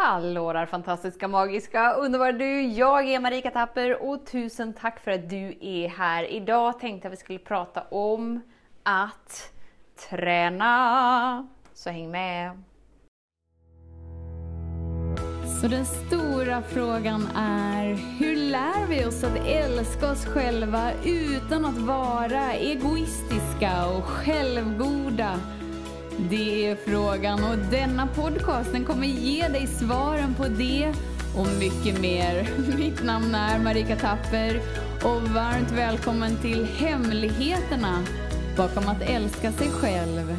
Hallå där fantastiska, magiska, underbara du! Jag är Marika Tapper och tusen tack för att du är här. Idag tänkte jag att vi skulle prata om att träna. Så häng med! Så den stora frågan är, hur lär vi oss att älska oss själva utan att vara egoistiska och självgoda? Det är frågan och denna podcast den kommer ge dig svaren på det och mycket mer. Mitt namn är Marika Tapper och varmt välkommen till Hemligheterna bakom att älska sig själv.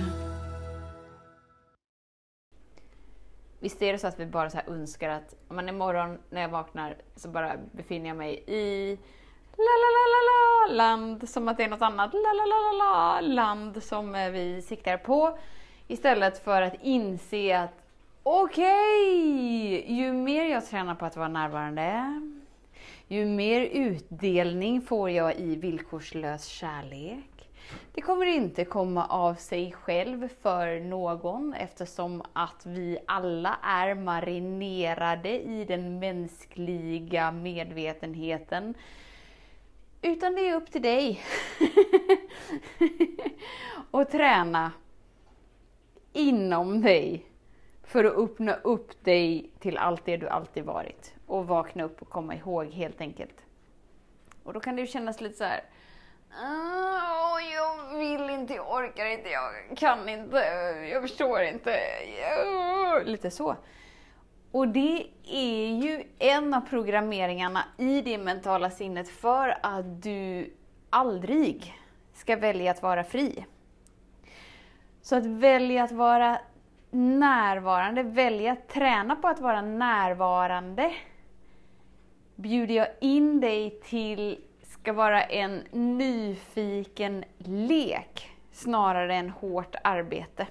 Visst är det så att vi bara så önskar att men imorgon när jag vaknar så bara befinner jag mig i la la la la la land som att det är något annat la la la la la land som eh, vi siktar på. Istället för att inse att okej, okay, ju mer jag tränar på att vara närvarande, ju mer utdelning får jag i villkorslös kärlek. Det kommer inte komma av sig själv för någon eftersom att vi alla är marinerade i den mänskliga medvetenheten. Utan det är upp till dig. att träna inom dig för att öppna upp dig till allt det du alltid varit och vakna upp och komma ihåg helt enkelt. Och då kan det ju kännas lite så här. Oh, jag vill inte, jag orkar inte, jag kan inte, jag förstår inte. Oh, lite så. Och det är ju en av programmeringarna i det mentala sinnet för att du aldrig ska välja att vara fri. Så att välja att vara närvarande, välja att träna på att vara närvarande, bjuder jag in dig till ska vara en nyfiken lek snarare än hårt arbete.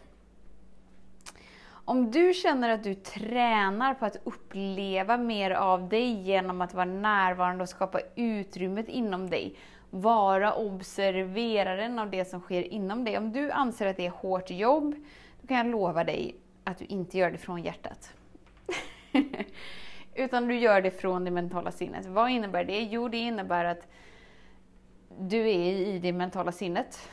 Om du känner att du tränar på att uppleva mer av dig genom att vara närvarande och skapa utrymmet inom dig, vara observeraren av det som sker inom dig. Om du anser att det är hårt jobb, då kan jag lova dig att du inte gör det från hjärtat. Utan du gör det från det mentala sinnet. Vad innebär det? Jo, det innebär att du är i det mentala sinnet.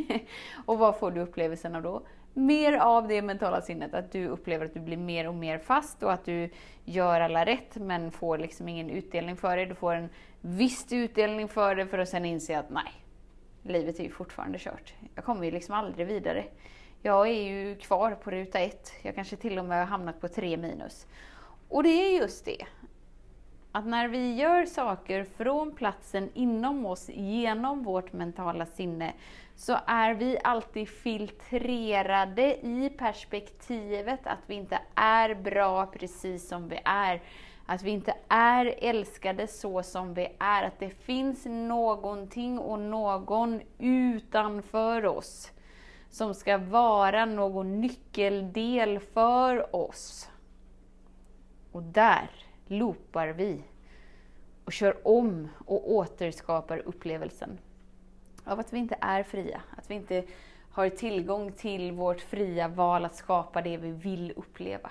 och vad får du upplevelsen av då? Mer av det mentala sinnet, att du upplever att du blir mer och mer fast och att du gör alla rätt men får liksom ingen utdelning för det. Du får en viss utdelning för det för att sen inse att nej, livet är ju fortfarande kört. Jag kommer ju liksom aldrig vidare. Jag är ju kvar på ruta ett. Jag kanske till och med har hamnat på tre minus. Och det är just det. Att när vi gör saker från platsen inom oss, genom vårt mentala sinne, så är vi alltid filtrerade i perspektivet att vi inte är bra precis som vi är. Att vi inte är älskade så som vi är. Att det finns någonting och någon utanför oss som ska vara någon nyckeldel för oss. Och där loopar vi och kör om och återskapar upplevelsen av att vi inte är fria, att vi inte har tillgång till vårt fria val att skapa det vi vill uppleva.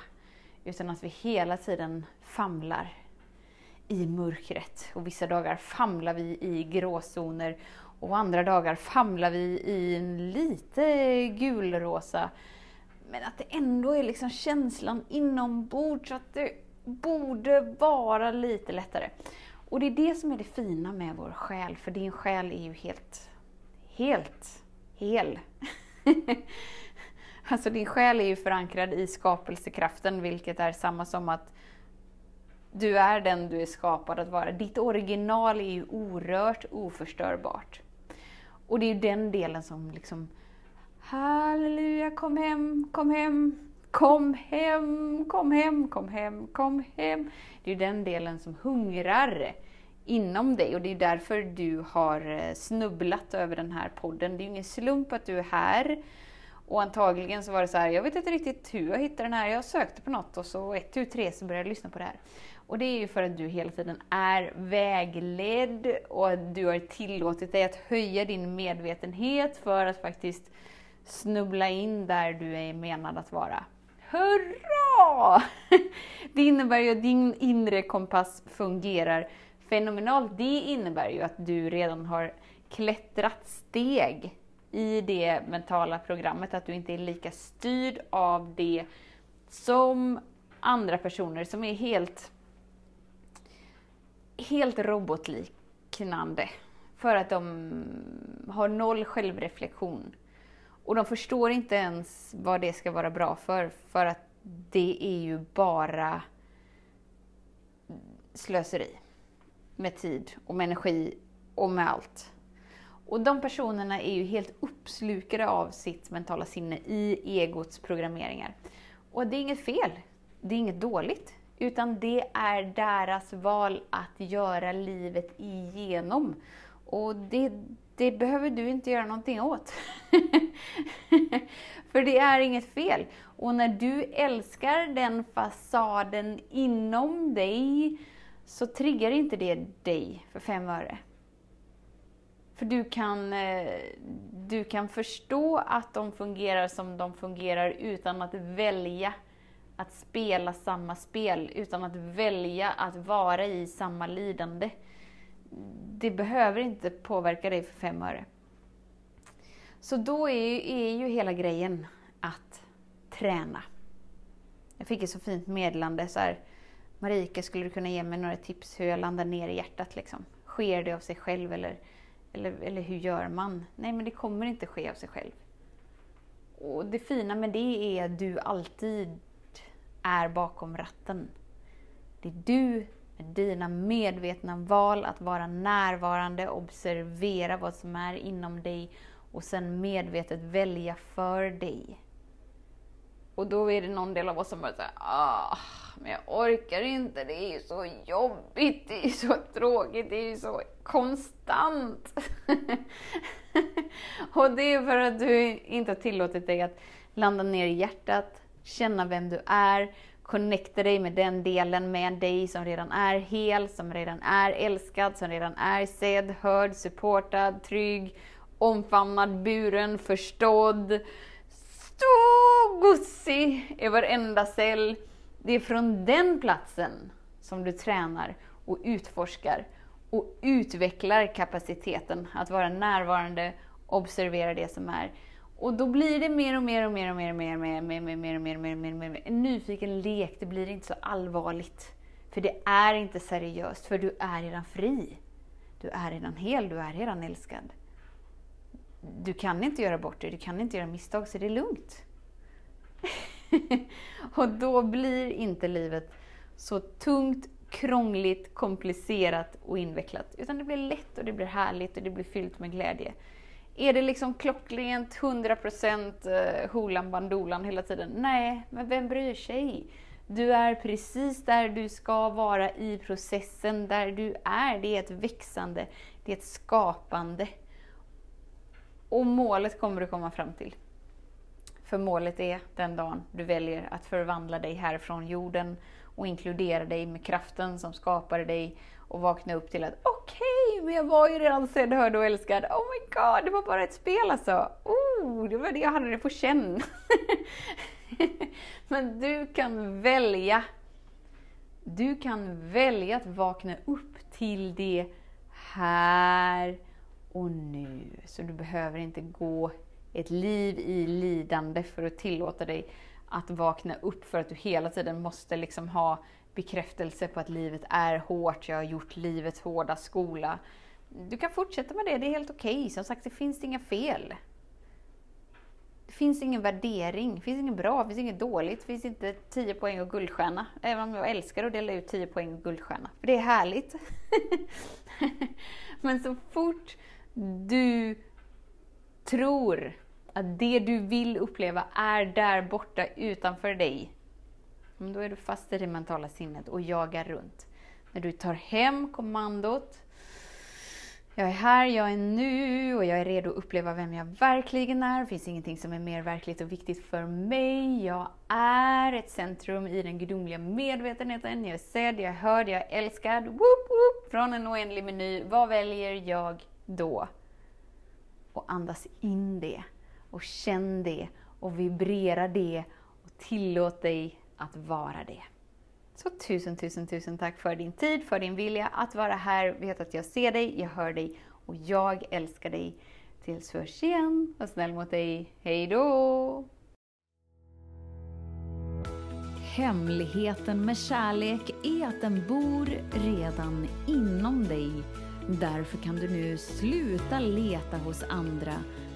Utan att vi hela tiden famlar i mörkret. Och vissa dagar famlar vi i gråzoner och andra dagar famlar vi i en lite gulrosa. Men att det ändå är liksom känslan inombords, att det borde vara lite lättare. Och det är det som är det fina med vår själ, för din själ är ju helt helt hel. alltså din själ är ju förankrad i skapelsekraften, vilket är samma som att du är den du är skapad att vara. Ditt original är ju orört, oförstörbart. Och det är ju den delen som liksom Halleluja, kom hem, kom hem, kom hem, kom hem, kom hem, kom hem. Det är ju den delen som hungrar inom dig och det är därför du har eh, snubblat över den här podden. Det är ju ingen slump att du är här. Och antagligen så var det så här, jag vet inte riktigt hur jag hittade den här. Jag sökte på något och så ett, tu, tre så började jag lyssna på det här. Och det är ju för att du hela tiden är vägledd och du har tillåtit dig att höja din medvetenhet för att faktiskt snubbla in där du är menad att vara hurra! Det innebär ju att din inre kompass fungerar fenomenalt. Det innebär ju att du redan har klättrat steg i det mentala programmet, att du inte är lika styrd av det som andra personer som är helt, helt robotliknande. För att de har noll självreflektion. Och de förstår inte ens vad det ska vara bra för, för att det är ju bara slöseri med tid och med energi och med allt. Och de personerna är ju helt uppslukade av sitt mentala sinne i egots programmeringar. Och det är inget fel, det är inget dåligt, utan det är deras val att göra livet igenom. Och det, det behöver du inte göra någonting åt. För det är inget fel. Och när du älskar den fasaden inom dig så triggar inte det dig för fem öre. För du kan, eh, du kan förstå att de fungerar som de fungerar utan att välja att spela samma spel, utan att välja att vara i samma lidande. Det behöver inte påverka dig för fem öre. Så då är ju, är ju hela grejen att träna. Jag fick ett så fint meddelande så här, Marika, skulle du kunna ge mig några tips hur jag landar ner i hjärtat? Liksom? Sker det av sig själv eller, eller, eller hur gör man? Nej, men det kommer inte ske av sig själv. Och det fina med det är att du alltid är bakom ratten. Det är du dina medvetna val att vara närvarande, observera vad som är inom dig och sen medvetet välja för dig. Och då är det någon del av oss som bara säger ah, men jag orkar inte, det är ju så jobbigt, det är ju så tråkigt, det är ju så konstant. och det är för att du inte har tillåtit dig att landa ner i hjärtat, känna vem du är, connecta dig med den delen med dig som redan är hel, som redan är älskad, som redan är sedd, hörd, supportad, trygg, omfamnad, buren, förstådd, stor gussig i varenda cell. Det är från den platsen som du tränar och utforskar och utvecklar kapaciteten att vara närvarande, observera det som är. Och då blir det mer och mer och mer och mer och mer och mer och mer och mer och mer och mer, mer, mer, mer. En nyfiken lek, det blir inte så allvarligt. För det är inte seriöst, för du är redan fri. Du är redan hel, du är redan älskad. Du kan inte göra bort dig, du kan inte göra misstag, så det är lugnt. och då blir inte livet så tungt, krångligt, komplicerat och invecklat. Utan det blir lätt och det blir härligt och det blir fyllt med glädje. Är det liksom klockrent 100% eh, holan bandolan hela tiden? Nej, men vem bryr sig? Du är precis där du ska vara i processen, där du är. Det är ett växande, det är ett skapande. Och målet kommer du komma fram till. För målet är den dagen du väljer att förvandla dig härifrån jorden och inkludera dig med kraften som skapade dig och vakna upp till att okej, okay, men jag var ju redan sedd, hörd och älskad. Oh my god, det var bara ett spel alltså. Oh, det var det jag hade det på känn. men du kan välja. Du kan välja att vakna upp till det här och nu. Så du behöver inte gå ett liv i lidande för att tillåta dig att vakna upp för att du hela tiden måste liksom ha bekräftelse på att livet är hårt, jag har gjort livets hårda skola. Du kan fortsätta med det, det är helt okej. Okay. Som sagt, det finns inga fel. Det finns ingen värdering, det finns inget bra, det finns inget dåligt, det finns inte 10 poäng och guldstjärna. Även om jag älskar att dela ut 10 poäng och guldstjärna, för det är härligt. Men så fort du tror att det du vill uppleva är där borta utanför dig, då är du fast i det mentala sinnet och jagar runt. När du tar hem kommandot, jag är här, jag är nu och jag är redo att uppleva vem jag verkligen är. Det finns ingenting som är mer verkligt och viktigt för mig. Jag är ett centrum i den gudomliga medvetenheten. Jag är sedd, jag är hörd, jag är älskad. Woop, woop, från en oändlig meny. Vad väljer jag då? Och andas in det och känn det och vibrera det och tillåt dig att vara det. Så tusen, tusen, tusen tack för din tid, för din vilja att vara här. Vet att jag ser dig, jag hör dig och jag älskar dig. Tills vi hörs igen, var snäll mot dig. Hej då! Hemligheten med kärlek är att den bor redan inom dig. Därför kan du nu sluta leta hos andra.